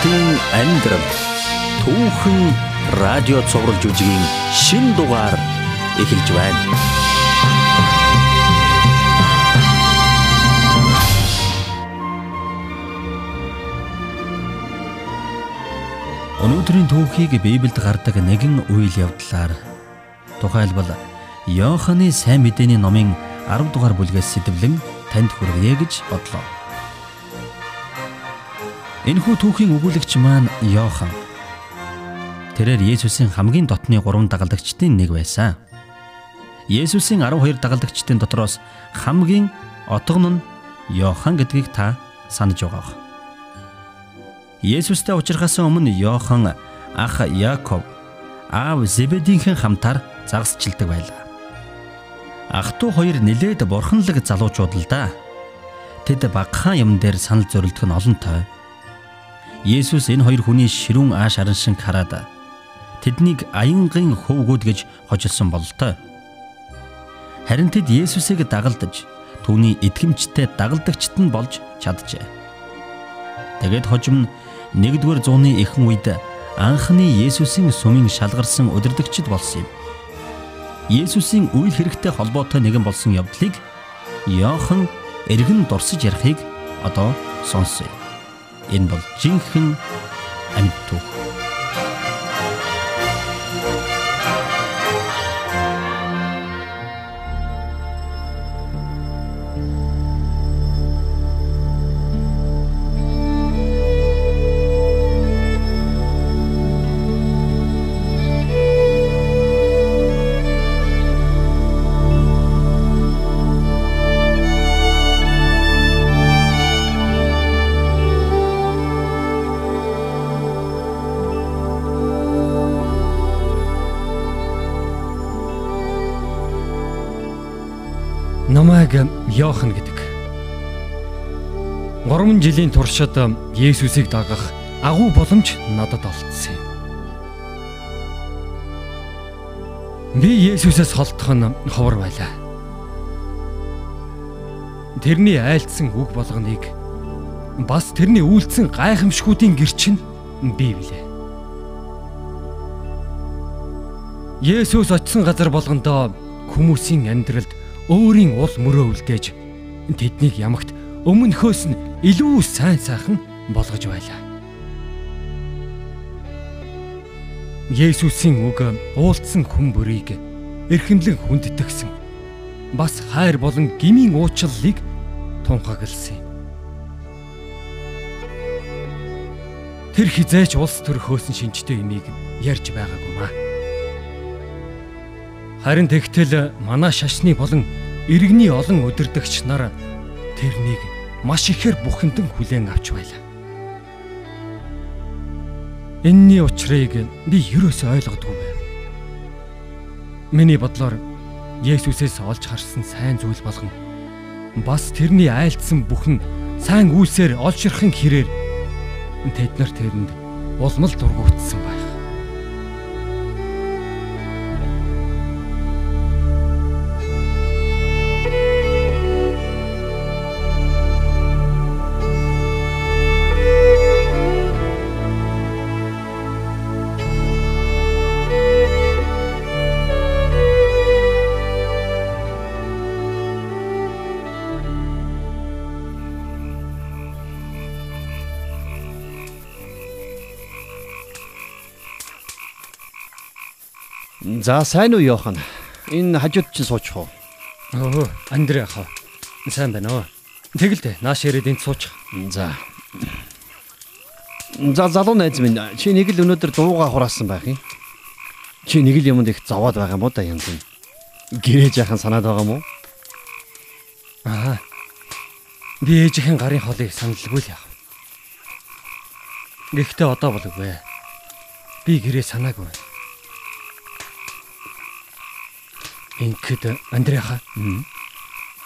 Хүүхдийн амьдрал түүхэн радио цогцолж үжигийн шин дугаар эхэлж байна. Өнөөдрийн түүхийг Библиэд гардаг нэгэн үйл явдлаар тухайлбал Иоханы сайн мэдээний номын 10 дугаар бүлгээс сэтвлэн танд хүргье гэж бодлоо. Энэхүү түүхийн өгүүлэгч маань Иохан. Тэрээр Есүсийн хамгийн дотны 3 дагалдагчдын нэг байсан. Есүсийн 12 дагалдагчдын дотроос хамгийн отгон нь Иохан гэдгийг та санаж байгаа. Есүстэй уулзрахаас өмнө Йохан ах Яаков аав Зебедийнхэн хамтар загасчилдаг байлаа. Ах トゥ хоёр нилээд бурханлаг залуучууд л да. Тэд багахан юм дээр санал зорилдог нь олонтой. Есүс энэ хоёр хүний ширүүн ааш араншин хараад тэднийг аянгийн хөвгүүд гэж хожилсон бололтой. Харин тэд Есүсийг дагалдаж түүний итгэмжтэй дагалдагчт нь болж чаджээ. Тэгээд хожим нь 1-р зууны эхэн үед анхны Есүсийн сүмийн шалгарсан удирдагчд болсон юм. Есүсийн үйл хэрэгтэй холбоотой нэгэн болсон явдлыг Иохан эргэн дурсаж ярихыг одоо сонсъё. Энэ бол жинхэнэ амьд түүх. Намайг Йохан гэдэг. 3 жилийн туршид Есүсийг дагах агуу боломж надад олдсон юм. Би Есүсээс холдох нь ховор байлаа. Тэрний айлдсан үг болгоныг бас тэрний үйлдсэн гайхамшгуудын гэрч нь би билээ. Есүс очисон газар болгондоо хүмүүсийн амьдралд өөрийн ул мөрөө үлдээж тэднийг ямагт өмнөхөөс нь илүү сайн сайхан болгож байлаа. Есүсийн үг уулцсан хүн бүрийг эрхэмлэн хүндэтгсэн. Бас хайр болон гмийн уучлалыг тунхагласан юм. Тэр хизээч улс төр хөөсөн шинжтэй имийг ярьж байгаагүй маа. Харин тэгтэл манай шашны болон иргэний олон өдөрдөгч нар тэрнийг маш ихээр бүхэндэн хүлээн авч байлаа. Энийний учрыг би юусоо ойлгодгүй байв. Миний бодлоор Есүсээс олж харсан сайн зүйл болгон бас тэрний айлдсан бүхэн сайн үйлсээр олж ирхэн хэрээр тэд нар тэрэнд улмал дургуутсан байна. За сайн уу Йохан? Энэ хажууд чинь суучих уу? Өө, Андре ах. Сайн байна уу? Тэгэлдэ нааш ирээд энд суучих. За. За залуу найз минь чи нэг л өнөөдөр дууга хураасан байх юм. Чи нэг л юмд их зовоод байгаа юм уу да янз юм. Гэрээ жаахан санаад байгаа юм уу? Аа. Би ээжийн гарын холыг саналгүй л яах. Гэхдээ одоо бол үгүй. Би гэрээ санаагүй. Ингээд Андреаха.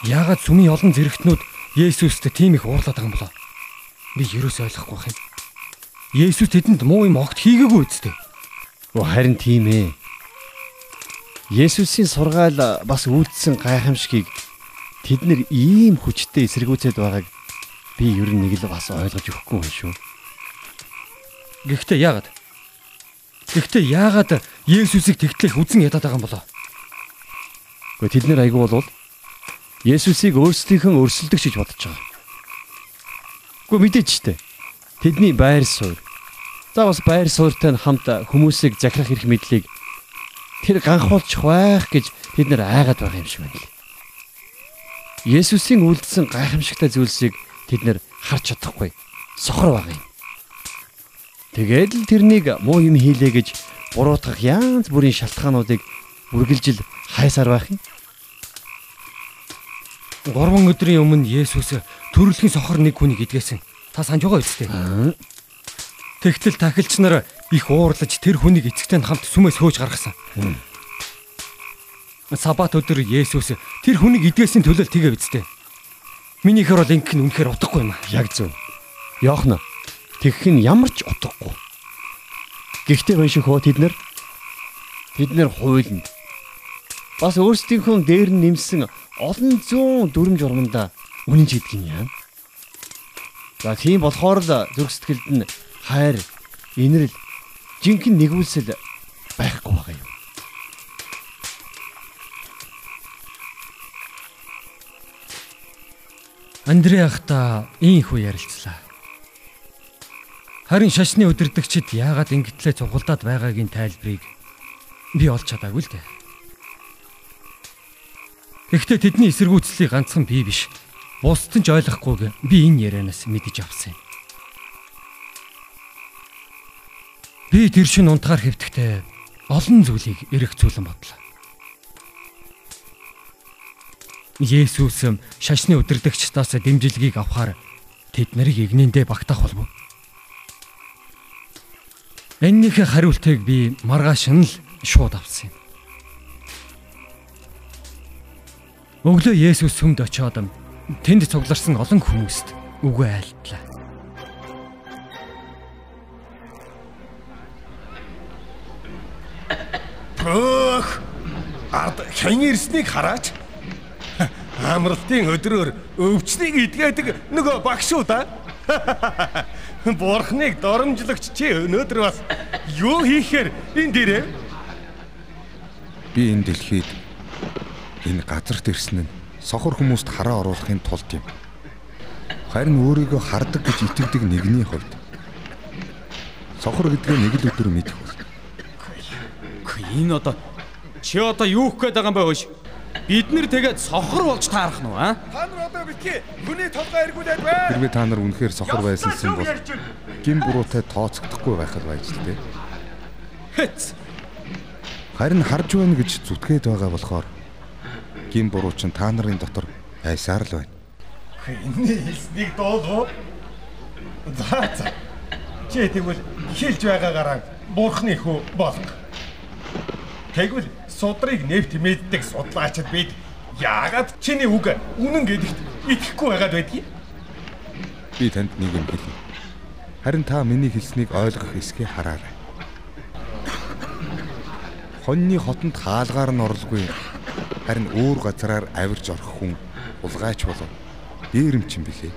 Яагаад сүмийн олон зэрэгтнүүд Есүст тийм их уурлаад байгаа юм болоо? Би юус ойлгохгүй байх юм. Есүс тэдэнд муу юм огт хийгээгүй үсттэй. Оо харин тийм ээ. Есүсийн сургаал бас үйлдсэн гайхамшигыг тэд нэр ийм хүчтэй эсэргүүцээд байгааг би ер нь нэг л бас ойлгож өгөхгүй юм шүү. Гэхдээ яагаад? Гэхдээ яагаад Есүсийг тэгтлэх үзэн ядаад байгаа юм болоо? Гэхдээ тэд нэр айгүй болвол Есүсийг өөрсдийнхөө өрсөлдөг гэж бодож байгаа. Гэхдээ мэдээч штэ. Тэдний байр суурь. За бас байр суурьтай хамт хүмүүсийг захирах эрх мэдлийг тэр ганхуулчих байх гэж бид нэр айгаад байгаа юм шиг байна. Есүсийн үлдсэн гайхамшигтай зүйлсийг тэд нэр харж чадахгүй сохор байгаа юм. Тэгээд л тэрнийг муу юм хийлээ гэж буруутгах янз бүрийн шалтгаануудыг үргэлжил хайсаар байх юм. 3 өдрийн өмнө Есүс төрөлхийн сохор нэг хүнийг идгээсэн. Та санаж байгаа үстэй. Тэгтэл тахилч нар их уурлаж тэр хүнийг эцэгтэй хамт сүмээс хөөж гаргасан. Сабат өдөр Есүс тэр хүнийг идгээсийн төлөө тэгээ үстэй. Минийхэр бол ингэх нь үнэхээр утгагүй юм. Яг зөв. Йоохна тэгэх нь ямар ч утгагүй. Гэхдээ хөө тэд нар бид нар хуйланд бас өөрсдийнхөө дээр нь нэмсэн олон зуун дүрм журманда үнэн ч гэдгийг яа. За тийм болохоор л зүрх сэтгэлд нь хайр, инрэл, жинхэнэ нэгүүлсэл байхгүй байгаа юм. Андрей ахта ийхүү ярилцлаа. Харин шашны өдөрдөгчд яагаад ингэтлээ цугулдаад байгаагийн тайлбарыг би олж чадаагүй л дээ. Гэхдээ тэдний эсэргүүцлийг ганцхан би биш Бусд нь ч ойлгохгүйг би энэ ярианаас мэдэж авсан юм. Би тэр шин унтахаар хэвтгтээ олон зүйлийг эргцүүлэн бодлоо. Есүс шашны өдөрдөгчдаас дэмжлэгийг авахаар тэд нарыг игнэндээ багтаах болов. Эннийхээ хариултыг би маргааш нь л шууд авсан юм. Өглөө Есүс сүмд очиод Тэнд цугларсан олон хүмүүст үгүй айлтлаа. Бөх! Ард хэн ирснийг хараач. Амралтын өдрөөр өвчнийг идгээдэг нөгөө багш уу да? Бурхныг доромжлогч чи өнөөдөр бас юу хийхээр энэ дээрээ? Би энэ дэлхийд энэ газарт ирсэн нь сохор хүмүүст хараа оруулахын тулд юм. Харин өөрийгөө хардаг гэж итгэдэг нэгний хувьд сохор гэдгээ нэг л өдөр мэдэх бол. Энэ одоо чи одоо юу гэх гээд байгаа юм бэ хөөш? Бид нэр тэгээд сохор болж таарах нь уу аа? Та нар одоо битгий хүний толгой эргүүлээд бай. Хэрвээ та нар үнэхээр сохор байсансан бол гин буруутай тооцогдохгүй байх л байж л дээ. Хэц. Харин харж байна гэж зүтгээд байгаа болохоор гин буруу чинь та нарын дотор байсаар л байна. Энэний хэлснийг дуулуу. За за. Чи тэгвэл хэлж байгаагаараа бурхны хөө болго. Тэгвэл судрыг нэв тэмээддэг судлаачид бид яагаад чиний үг үнэн гэдэгт итгэхгүй байгаад байдгийг? Би танд нэг юм хэлье. Харин та миний хэлснийг ойлгох эсхийг хараарай. Хоньны хотонд хаалгаар нь орлгүй харин өөр газараар авирж орох хүн улгайч болов. Дээрэмчин билээ.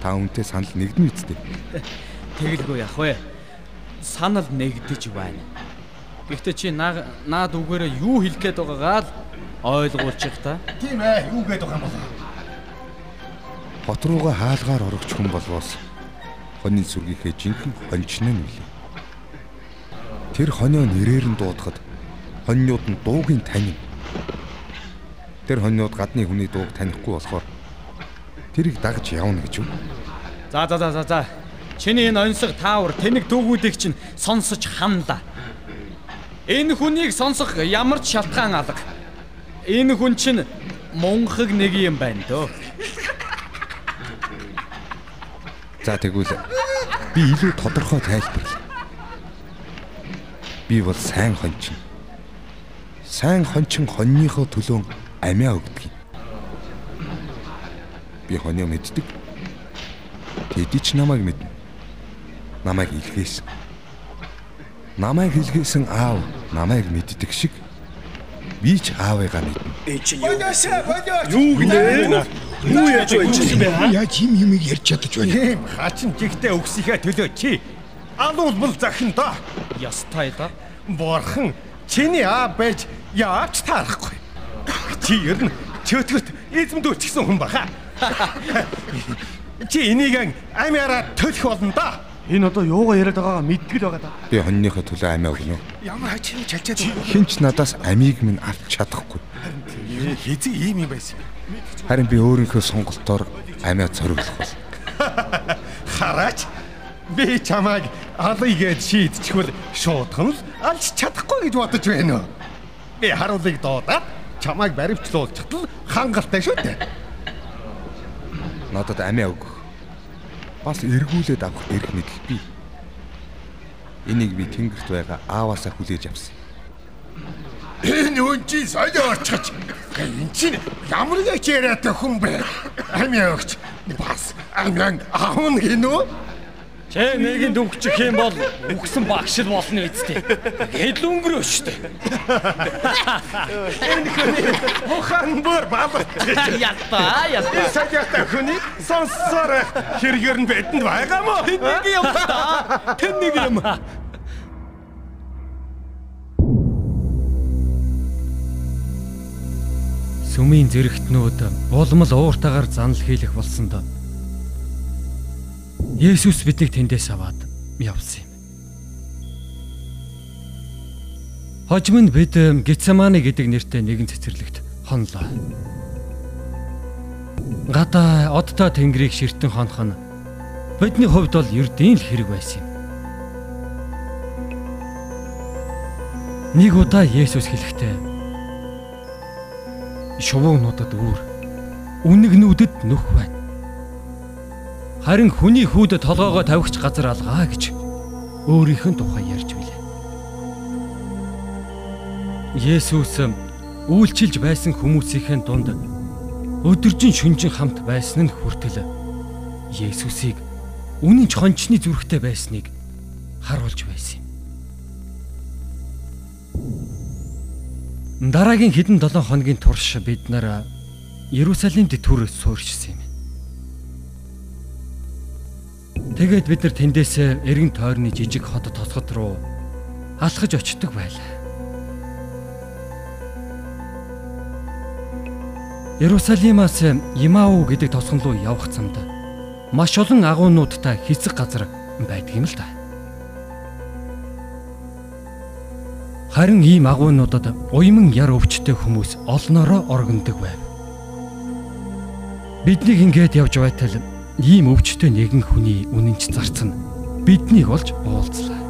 Та үнтэй санал нэгдэн үсттэй. Тэгэлгүй яах вэ? Санал нэгдэж байна. Гэхдээ чи наад үгээрээ юу хэлэх гээд байгаагаа л ойлгуулчих та. Тийм ээ, юу гээд байгаа юм бол. Хот руугаа хаалгаар орогч хүн болвоос хоньны сүргийнхээ жинхэнэ хоньчны нь үлээ. Тэр хонио нэрээр нь дуудахад хоньнууд нь дуугийн танин. Тэр хоньнууд гадны хүний дууг танихгүй болохоор тэрийг дагж явна гэж юу? За за за за за. Чиний энэ онцлог таавар тэнэг дүүгүүдийг чинь сонсож хандаа. Энэ хүнийг сонсох ямар ч шалтгаан алга. Энэ хүн чинь мунхаг нэг юм байна дөө. За тэгвэл би илүү тодорхой тайлбарлая. Би бол сайн хончин сайн хончин хоньныхоо төлөө амиа өгдөг юм. Би хонио мэддэг. Тэди ч намайг мэднэ. Намайг илгээсэн. Намайг илгээсэн аав намайг мэддэг шиг би ч аавыгаа мэднэ. Бодош, бодош. Юу гинэ? Юу яаж байж Яаж юм юм ярьж чадаж байна? Хачин жигтэй өгсөхийн төлөө чи алуулбал захин да. Ястай да. Борхон чиний аа байж яач таарахгүй. Чи ер нь чөтгөт эзэмдүүлчихсэн хүн баха. Чи энийг амиараа төлөх болно да. Энэ одоо юугаа яриад байгаагаа мэддэг л байгаа да. Би хоньныхоо төлөө амиа өгнө. Ямар хачин чалчаад Хинч надаас амийг минь авч чадахгүй. хизээ ийм юм байсан. Харин би өөрийнхөө сонголтоор амиа цориглох бол. Хараач. Би чамайг алъя гэж шийдчихвэл шуудхан л алж чадахгүй гэж бодож байна уу? Би харуулыг дуудаад чамайг баривчлуулчихт л хангалттай шүү дээ. Надад амиа өгөх. Бас эргүүлээд авах эрх мэдэл би. Энийг би тэнгэрт байгаа ааваасаа хүлээж авсан. Энэ үн чи соёо орчгоч. Энэ чинь ямар нэг яриатай хүн бэ? Амиа өгч бас амиан аавн гинөө? Тэ нэгэнд өгчих юм бол үгсэн багш л болно үсттэй. Гээд л өнгөрөө штэ. Бухан бүр бабарч. Ятаа, ятаа. Саяатай хүний сонсоор хэрэгэр нь бидэнд байгаа мó? Нэг юм да. Тэн нэг юм. Сүмийн зэрэгтнүүд улмал ууртаагаар занал хийлэх болсон доо. Есүс биднийг тэндээс аваад явсан юм. Хожим нь бид Гецемани гэдэг нэртэй нэгэн цэцэрлэгт хонлоо. Гадаа одтой тэнгэрийг ширтэн хонох нь бидний хувьд бол ердийн л хэрэг байсан юм. Нэг удаа Есүс хэлэхдээ шувуунуудад үүр үнэгнүүдэд нүх байна. Харин хүний хүүдэд толгоогоо тавигч газар алгаа гэж өөрийнх нь тухай ярьж билээ. Есүс үйлчилж байсан хүмүүсийн дунд өдөржин шүнжин хамт байсан нь хүртэл Есүсийг үнэн ч хончны зүрхтэй байсныг харуулж байсан юм. Дараагийн хэдэн 7 хоногийн турш бид нар Иерусалимд төр суурьшсан юм. Тэгээд бид нар тэндээс эргэн тойрны жижиг хот тосгод руу алхаж очдөг байлаа. Иерусалимаас Имау гэдэг тосгон руу явах замд маш олон агуунуудтай хэсэг газар байдаг юм л да. Харин ийм агуунуудад уйман яр өвчтэй хүмүүс олноороо оргондог байв. Бидний ингээд явж байтал ийм өвчтэй нэгэн хүний үнэнч зарцсан биднийг олж уулзлаа.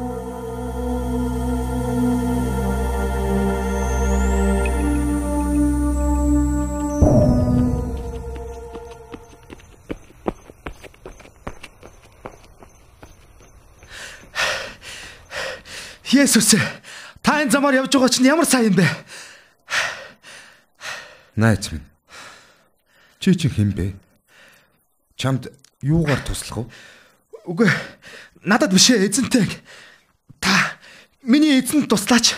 Есүс та энэ замаар явж байгаа чинь ямар сайн юм бэ? Найз минь. Чи чинь хэн бэ? Чамд юугаар туслах вэ? Үгүй надад биш ээ эзэнтэй. Та миний эзэнд туслаач.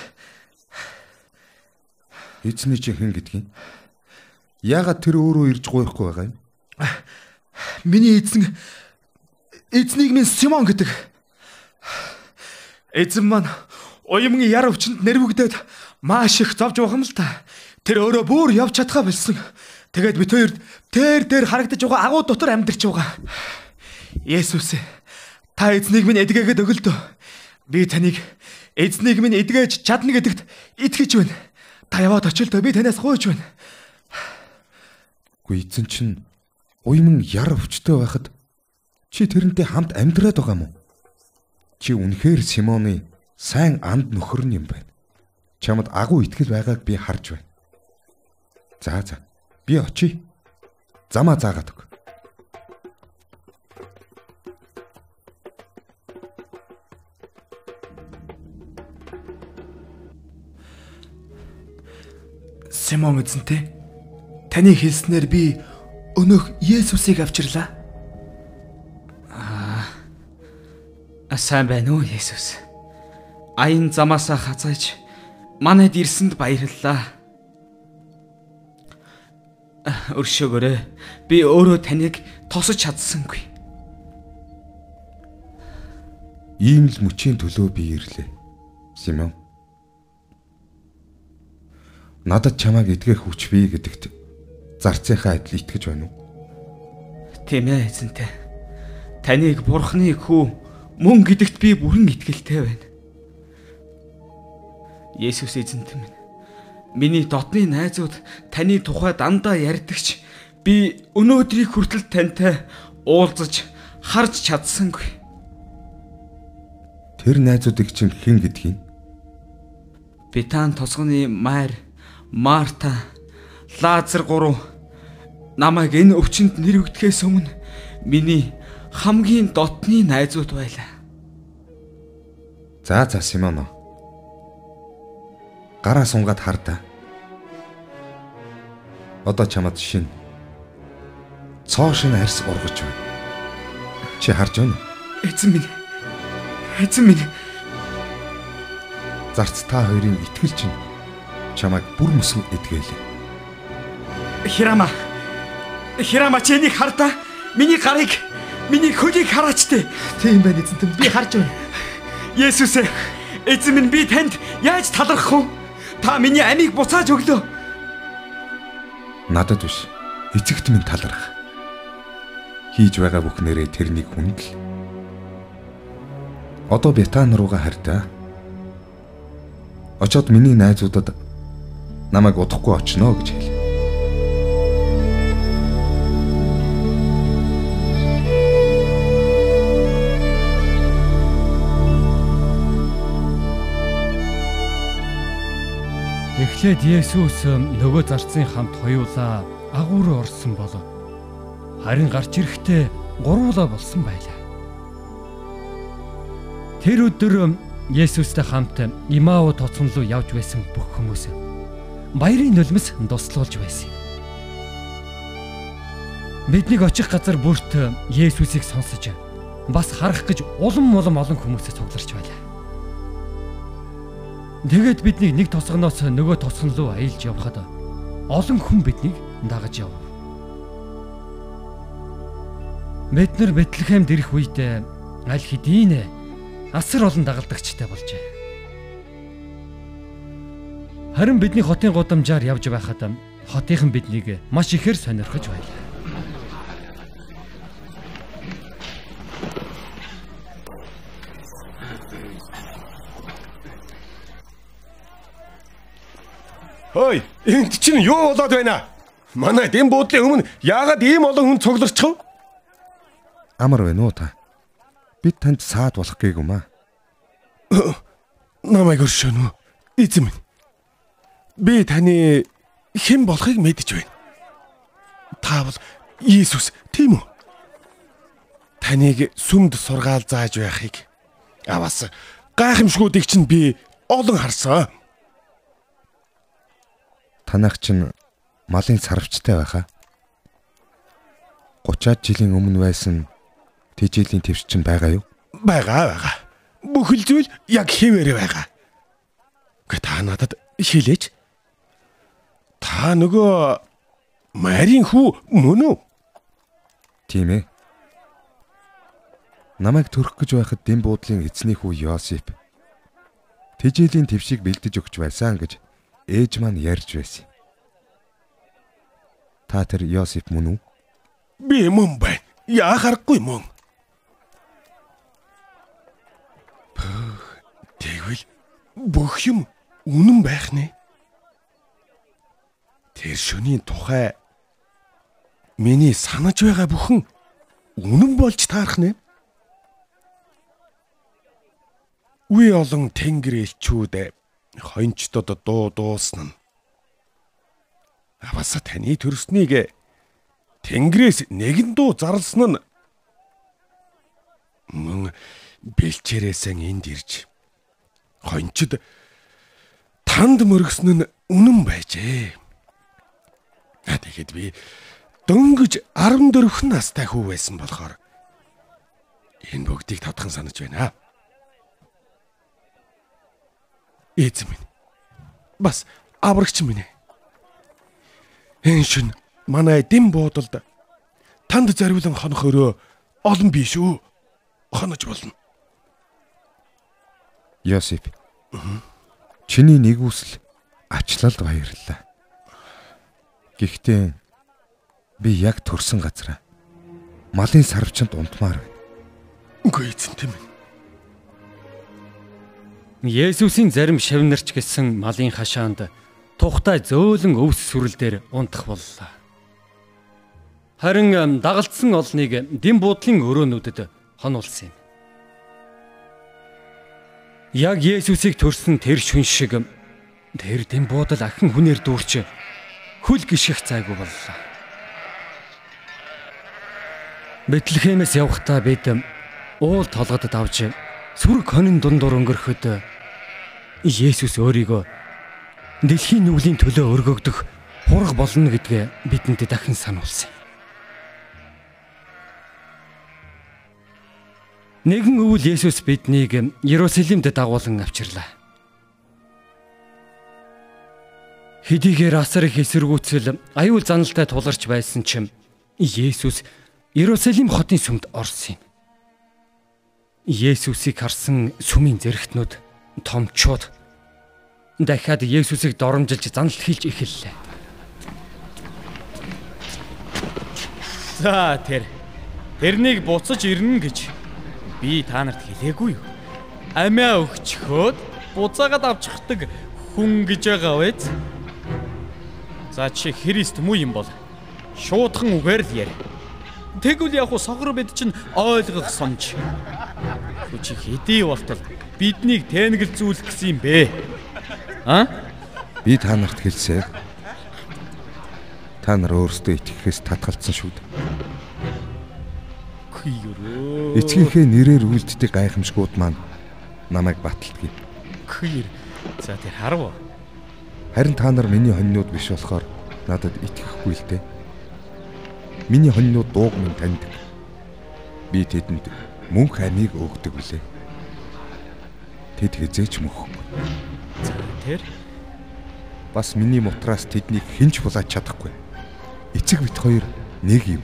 Эзний чинь хэн гэдгийг? Яагаад тэр өөрөө ирж гуйхгүй байгаа юм? Миний эзэн эзнийг минь Симон гэдэг. Эзэн маань уямгийн яр өвчнөд нэрвэгдээд маш их зовж байгаа юм л та. Тэр өөрөө бүр явж чадхаа болсон. Тэгээд бид хоёр тэр дээр харагдаж байгаа агуу дотор амьдарч байгаа. Есүс та эзнийг минь эдгээгээд өгөлдөө. Би таныг эзнийг минь эдгэж чадна гэдэгт итгэж байна. Та яваад очилдөө би танаас гуйж байна. Гүй эзэн чинь уйман яр өвчтөй байхад чи тэрнтэй хамт амьдраад байгаа юм уу? Чи үнэхээр Симоны сайн анд нөхөр нь юм байна. Чамд агуу итгэл байгааг би харж байна. За за. Би очие. Замаа заагаад өг. Симон эзэнтэй таны хэлснээр би өнөөх Есүсийг авчирлаа. Аа сайн байна уу Есүс? Аян замаасаа хазааж манайд ирсэнд баярлалаа. Өршөөгөөрэй. Би өөрөө таныг тосож чадсангүй. Ийм л мөчийн төлөө би ирлээ. Симон. Надад чамааг эдгэх хүч бий гэдэгт зарцынхаа адил итгэж байна уу? Тийм ээ эзэнтэй. Таныг бурхны хүү мөн гэдэгт би бүрэн итгэлтэй байна. Есүс эзэнтэй минь. Миний дотны найзууд таны тухай дандаа ярьдагч би өнөөдрийг хүртэл тантай уулзаж харж чадсангүй. Тэр найзуудыг чинь хэн гэдгийг? Битан тосгоны Майр, Марта, Лазар гурав намайг энэ өвчнөд нэрвэгдэхээс өмнө миний хамгийн дотны найзууд байлаа. За за Симоно. Гараа сунгаад хар та. Одоо чамд шин. Цоо шин арьс ургаж байна. Чи харж байна уу? Эзэн минь Эзэн минь. Зарц та хоёрын итгэл чинь чамайг бүр мөсөн эдгэлээ. Хирама. Хирама чи энийг хардаа. Миний гарыг, миний хөлийг хараач тээ. Тийм байна эзэн би харж байна. Есүс эзэн минь би танд яаж талархах вэ? Та миний амийг буцааж өглөө. Надад биш. Эцэгт минь талархах. Хийж байгаа бүхнээрээ тэрнийг хүндэл Одоо Бетан руугаа харьтаа. Очоод миний найзуудад намайг удахгүй очно гэж хэлээ. Эхлээд Есүс нөгөө зарцын хамт хоёулаа агуу руу орсон болов. Харин гарч ирэхдээ гуруула болсон байлаа. Тэр өдөр Есүстэй хамт Имау тоцон руу явж байсан бүх хүмүүс баярын нулимс дуслуулж байсан. Бидний очих газар бүрт Есүсийг сонсож бас харах гэж улам улам олон хүмүүсээ цугларч байлаа. Тэгээд бидний нэг тосгоноос нөгөө тосгон руу аялж явхад олон хүн биднийг дагаж яв. Бид нар Бэтлехемд ирэх үед аль хэдийн асар олон дагалдагчтай болжээ. Харин бидний хотын гудамжаар явж байхад хотынхан биднийг маш ихээр сонирхож байлаа. Хөөе, энд чинь юу болоод байна? Манай дэм буудлын өмнө яагаад ийм олон хүн цугларчих вэ? Амар байна уу та? бид танд саад болох гээгүй маа. Намайг өршөөнө. Эзэн минь. Би таны хэн болохыг мэдэж байна. Та бол Иесус тийм үү? Таныг сүмд сургаал зааж байхыг аваас гайхамшгуудыг чинь би олон харсан. Танах чинь малын сарвчтай байхаа. 30-аад жилийн өмнө байсан Тэжээлийн твч чинь байгаа юу? Байгаа байгаа. Бүхэл зүйл яг хэвээрээ байгаа. Гэ та надад хэлээч. Та нөгөө Марийн хүү мөн үү? Тийм ээ. Намайг төрөх гэж байхад дэм буудлын эзний хүү Йосип тэжээлийн твшийг бэлдэж өгч байсан гэж ээж маань ярьж байсан. Та тэр Йосип мөн үү? Би мөн байна. Яахаргүй мөн. Тэгвэл бүх юм үнэн байх нэ. Тэр шөнийн тухай миний санаж байгаа бүхэн үнэн болж таарах нэ. Үе олон тэнгэр элчүүд хончдод дуу дуусна. Аваса таны төрснийг тэнгэрээс нэгэн дуу зарлсан нь мөн бэлчээрээсэн энд ирж хончид танд мөргсөн нь үнэн байжээ. Тэгэхэд би дөнгөж 14 настай хүү байсан болохоор энэ бүгдийг тодхон санаж байна. Эзэн минь бас аврагч минь ээ. Энэ шин манай дэм буудалд танд зариулан хонох өрөө олон биш үү? Хонож болно. Йосип. Чиний нэгүсэл ачлалд баярлалаа. Гэхдээ би яг төрсэн газараа малын сарвчанд унтмаар байна. Үгүй эзэнтэй минь. Есүсийн зарим шавнарч гэсэн малын хашаанд тухтай зөөлөн өвс сүрэл дээр унтах боллоо. Харин дагалдсан олныг дэм буудлын өрөөнүүдэд хонуулсан юм. Яг Есүсийг төрсөн тэр шүн шиг тэр дэм буудал ахин хүнээр дүүрч хөл гიშгэх цайгүй боллоо. Бэтлехемээс явхдаа бид уул толгодод авч сүрэг хонин дундуур өнгөрөхөд Есүс өөрийгөө дэлхийн нүглийн төлөө өргөгдөх хураг болно гэдгээ бидэнд дахин сануулсан. Нэгэн өвөл Есүс биднийг Иерусалимд дагуулan авчирлаа. Хэдийгээр асар их эсэргүүцэл аюул заналтай тулгарч байсан ч Есүс Иерусалим хотын сүмд орсон юм. Есүсийг харсан сүмийн зэрэгтнүүд томчууд дахиад Есүсийг доромжилж занал хийлж эхэллээ. За тэр тэрнийг буцаж ирнэ гэж би та нарт хэлээгүй юу? Амиа өгчхөөд буцаагаад авчихдаг хүн гэж байгаа вэ? За чи Христ муу юм бол шуудхан үгээр л яри. Тэгвэл яг уу согор бид чинь ойлгох сонч. Хүчи хэдий болтол биднийг тэнэгэлзүүлэх гэсэн юм бэ? А? Би та нарт хэлсээр та нар өөрсдөө итгэхээс татгалцсан шүү дээ. Хүйрөө. Эцгийнхээ нэрээр үлддэг гайхамшгууд маань намайг баталдаг. Хүйр. За тэр харав. Харин та нар миний хоньнууд биш болохоор надад итгэхгүй л дээ. Миний хоньнууд дууг минь таньдаг. Би тэдэнд мөнх амийг өгдөг үлээ. Тэд хизээч мөхгүй. За тэр Бас миний мутраас тэднийг хинч булаач чадахгүй. Эцэг бит хоёр нэг юм.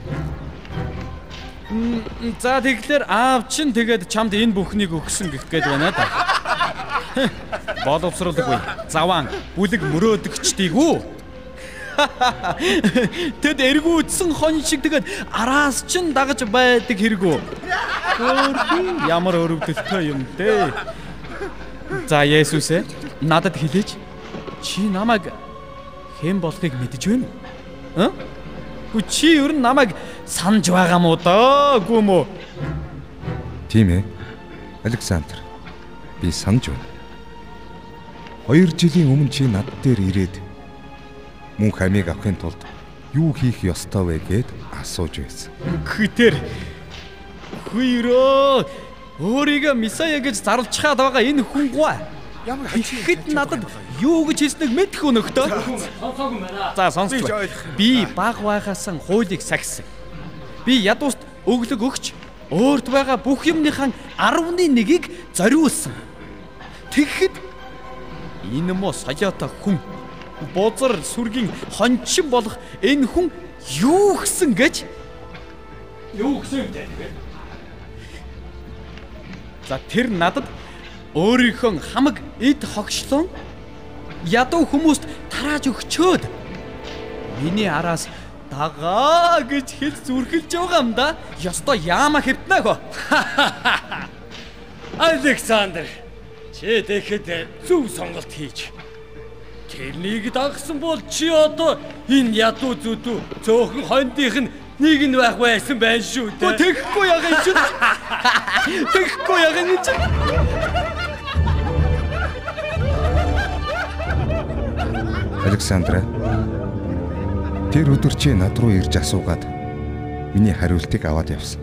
За тэгэхээр аав чинь тэгээд чамд энэ бүхнийг өгсөн гэх гээд байна да. Боловсруулаггүй. Заван бүлэг мөрөөдөгчдийг үү? Тэд эргүүдсэн хон шиг тэгээд араас чинь дагаж байдаг хэрэг үү? Хөөрхөн ямар өрөвдөлтөө юм дээ. За Есүс ээ надад хэлээч. Чи намайг хэн болохыг мэдэж байна уу? Гү чи ер нь намайг санаж байгаа мó доо гүм үү? Тийм ээ. Александр. Би санаж байна. Хоёр жилийн өмнө чи над дээр ирээд мөн хамиг авахын тулд юу хийх ёстой вэ гэд асууж байсан. Гэтэр хүйрөө өөрийгөө месая гэж зарлчихад байгаа энэ хүн гоо. Ямар ихэд надад юу гэж хэлснийг мэдэх байна. За сонсгоо. Би баг байгаасан хуулийг сахисан. Би ядууст өглөг өгч өөрт байгаа бүх юмныхаа 11-ийг зориулсан. Тэгэхэд энэ мо саяата хүн бузар сүргийн хончин болох энэ хүн юу гсэн гэж Юу гэсэн юм бэ? За тэр надад өөрийнхөө хамаг эд хогшлон ядуу хүмүүст тарааж өгчөөд миний араас дагаа гэж хэл зүрхэлж байгаа юм да. Ёстой яама хэвтнэ хөө. Александр чи тэгэхэд зөв сонголт хийж тэрнийг дагсан бол чи одоо энэ ядуу зүдүү цөөхөн хондийнх нь нэг нь байх байсан байх шүү Гү дээ. тэгэхгүй яг энэ чинь. Тэгэхгүй яг энэ чинь. Александра. Тэр өдөр чи над руу ирж асуугаад миний хариултыг аваад явсан.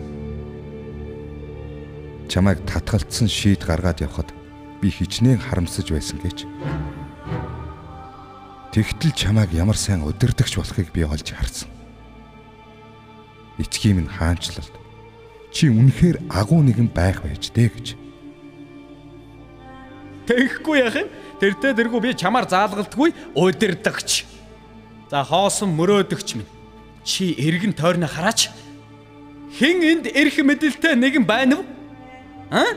Чамайг татгалцсан шийд гаргаад явхад би хичнээн харамсаж байсан гэж. Тэгтэл чамайг ямар сайн удирдахч болохыг би олж харсан. Эцгийн минь хаанчлалт. Чи үнэхээр агуу нэгэн байх байж дээ гэж. Тэгэхгүй яг энэ тэртээ тэргүй би чамаар заалгалтгүй удирдахч. За хоосон мөрөөдөгч минь. Чи эргэн тойрно хараач. Хэн энд эрх мэдэлтэй нэгэн байна вэ? Аа?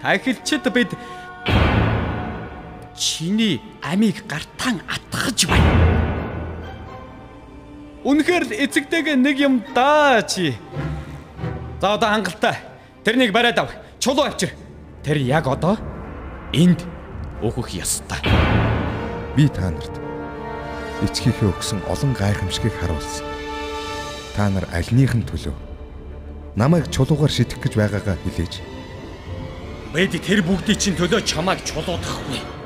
Тахилчид бид чиний амийг гартаан атгах байна. Үнэхээр л эцэгтэйг нэг юм даа чи. За одоо хангалттай. Тэрнийг бариад ав. Чулуу авчир. Тэр яг одоо энд өөхөх ёстой. Би та нарт эцгийнхээ өгсөн олон гайхамшигыг харуулсан. Та нар альнийхэн төлөө намайг чулуугаар шитгэх гэж байгаагаа хэлээч. Бид тэр бүгдийн чинь төлөө чамайг чулуудахгүй.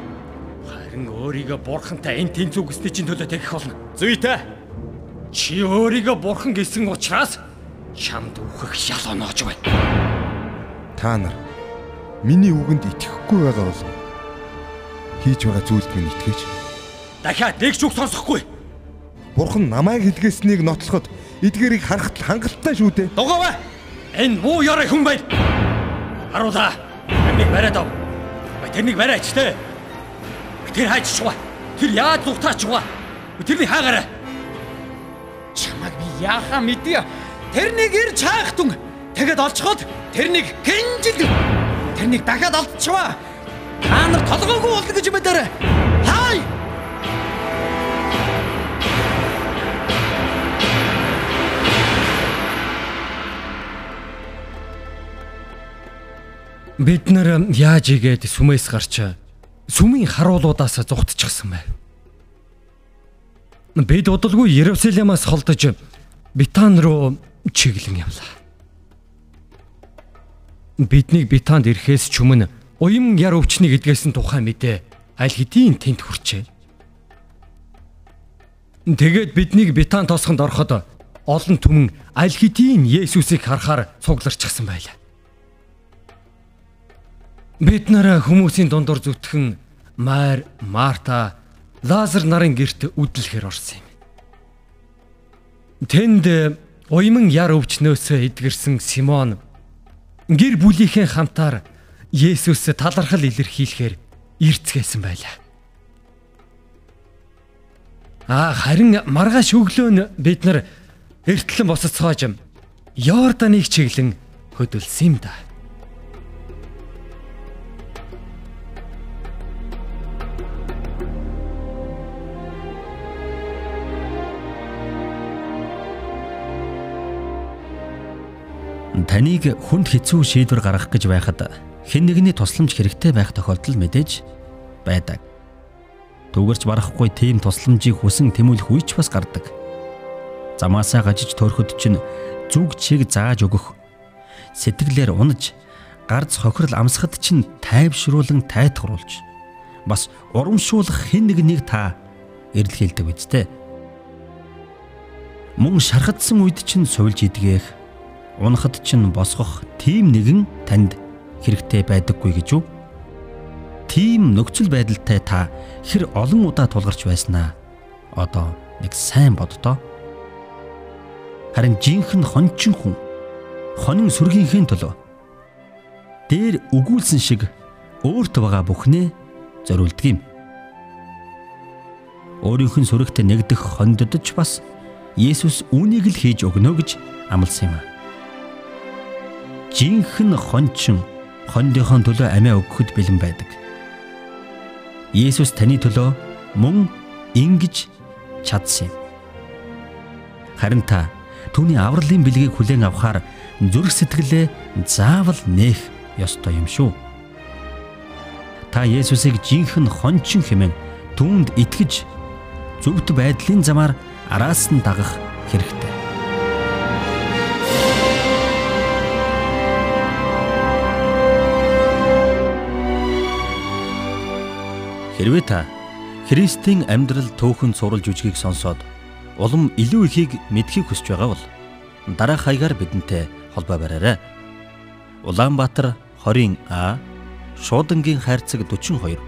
Харин өөрийгөө бурхантай энэ тэнцүү гэсний чинь төлөө тэгэх болно. Зүйтэй. Чи өөрийгөө бурхан гэсэн учраас чамд үхэх шал оноож байна. Та нар миний үгэнд итгэхгүй байгаа бол хийж байгаа зүйлд минь итгэж. Дахиад нэг ч үг сонсохгүй. Бурхан намайг хэлгээснийг нотлоход эдгээрийг харахад хангалттай шүү дээ. Дугаваа. Энэ муу ярой хүн байл. Харуулаа. Тэрнийг бариад ав. Бай тэрнийг бариач те. Тэр хайч чуга. Тэр яаж зүгтаач чуга. Тэрний хаагаарай. Чамаг би яахаа мэдээ. Тэрнийг ирж хаахтун. Тэгэд олцоход тэрнийг гинжил. Тэрнийг дахиад олдчихваа. Та нар толгоогүй болно гэж мэдэрэ. Хай! Бид нар яаж игээд сүмээс гарч сүмийн харуулуудаас зугтчихсан байв. Бид удалгүй Иерусалимаас холдож Битан руу чиглэн явлаа. Биднийг Битанд ирэхээс ч өмнө уян яр өвчний гэдгээс нь тухайн мэдээ аль хэдийн тэнд хүрчээ. Тэгээд биднийг Битан тосгонд ороход олон түмэн аль хэдийн Есүсийг харахаар цугларчихсан байлаа. Бид нараа хүмүүсийн дундор зүтгэн Майр, Марта, Лазар нарын герт үдлэхээр орсон юм. Тэнд уйман яр өвчнөөсөө эдгэрсэн Симон гэр бүлийнхээ хамтаар Есүс талархал илэрхийлэхээр ирцгээсэн байлаа. Аа харин маргааш өглөө нь бид нар эртлэн босцоож Йорданыг чиглэн хөдөлсөн юм да. Таныг хүнд хэцүү шийдвэр гаргах гэж байхад хэн нэгний тусламж хэрэгтэй байх тохиолдол мэдээж байдаг. Түгэрч барахгүй тийм тусламжийг хүсэн тэмүүлэх үе ч бас гардаг. Замаасаа гажиж төрөхөд чинь зүг чиг зааж өгөх. Сэтгэлээр унаж гарц хохирол амсахад чинь тайвшруулан тайтгаруулж бас урамшуулах хэн нэгнийг та эрэлхийлдэг үсттэй. Мөн шархадсан үед чинь суйлж идгэх унахад чинь босгох тийм нэгэн танд хэрэгтэй байдаггүй гэж юу? Тийм нөхцөл байдалтай та хэр олон удаа тулгарч байснаа одоо нэг сайн боддоо. Харин жинхэнэ хончин хүн хонин сүргийнхээ төлөө дээр өгүүлсэн шиг өөрт байгаа бүхнээ зориулдаг юм. Өөрийнх нь сүрэгт нэгдэх хондодж бас Есүс үүнийг л хийж өгнө гэж амласан юм а жинхэнэ хончин хондийнхоо төлөө амиа өгөхөд бэлэн байдаг. Есүс таны төлөө мөн ингэж чадсан юм. Харин та түүний авралын бэлгийг хүлээн авахар зүрх сэтгэлээ заавал нээх ёстой юм шүү. Та Есүсийг жинхэнэ хончин хэмээн түүнд итгэж зөвхт байдлын замаар араас нь дагах хэрэгтэй. Хэрвээ та Христийн амьдрал төөхөн суралж үжгийг сонсоод улам илүү ихийг мэдхийг хүсэж байгаа бол дараах хаягаар бидэнтэй холбоо бараарай. Улаанбаатар 20А Шуудангийн хайрцаг 42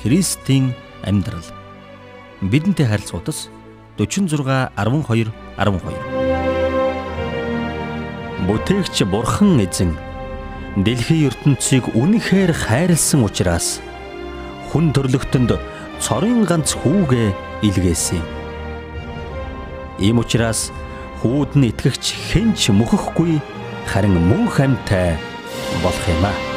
Христийн амьдрал бидэнтэй харилцагуудас 46 12 12 Бүтээгч Бурхан эзэн дэлхийн ертөнцийг үнэхээр хайрлсан учраас хүн төрлөختөнд цорын ганц хүүгээ илгээсэн юм. Ийм учраас хүүд нь итгэгч хэн ч мөхөхгүй харин мөнх амьтай болох юм аа.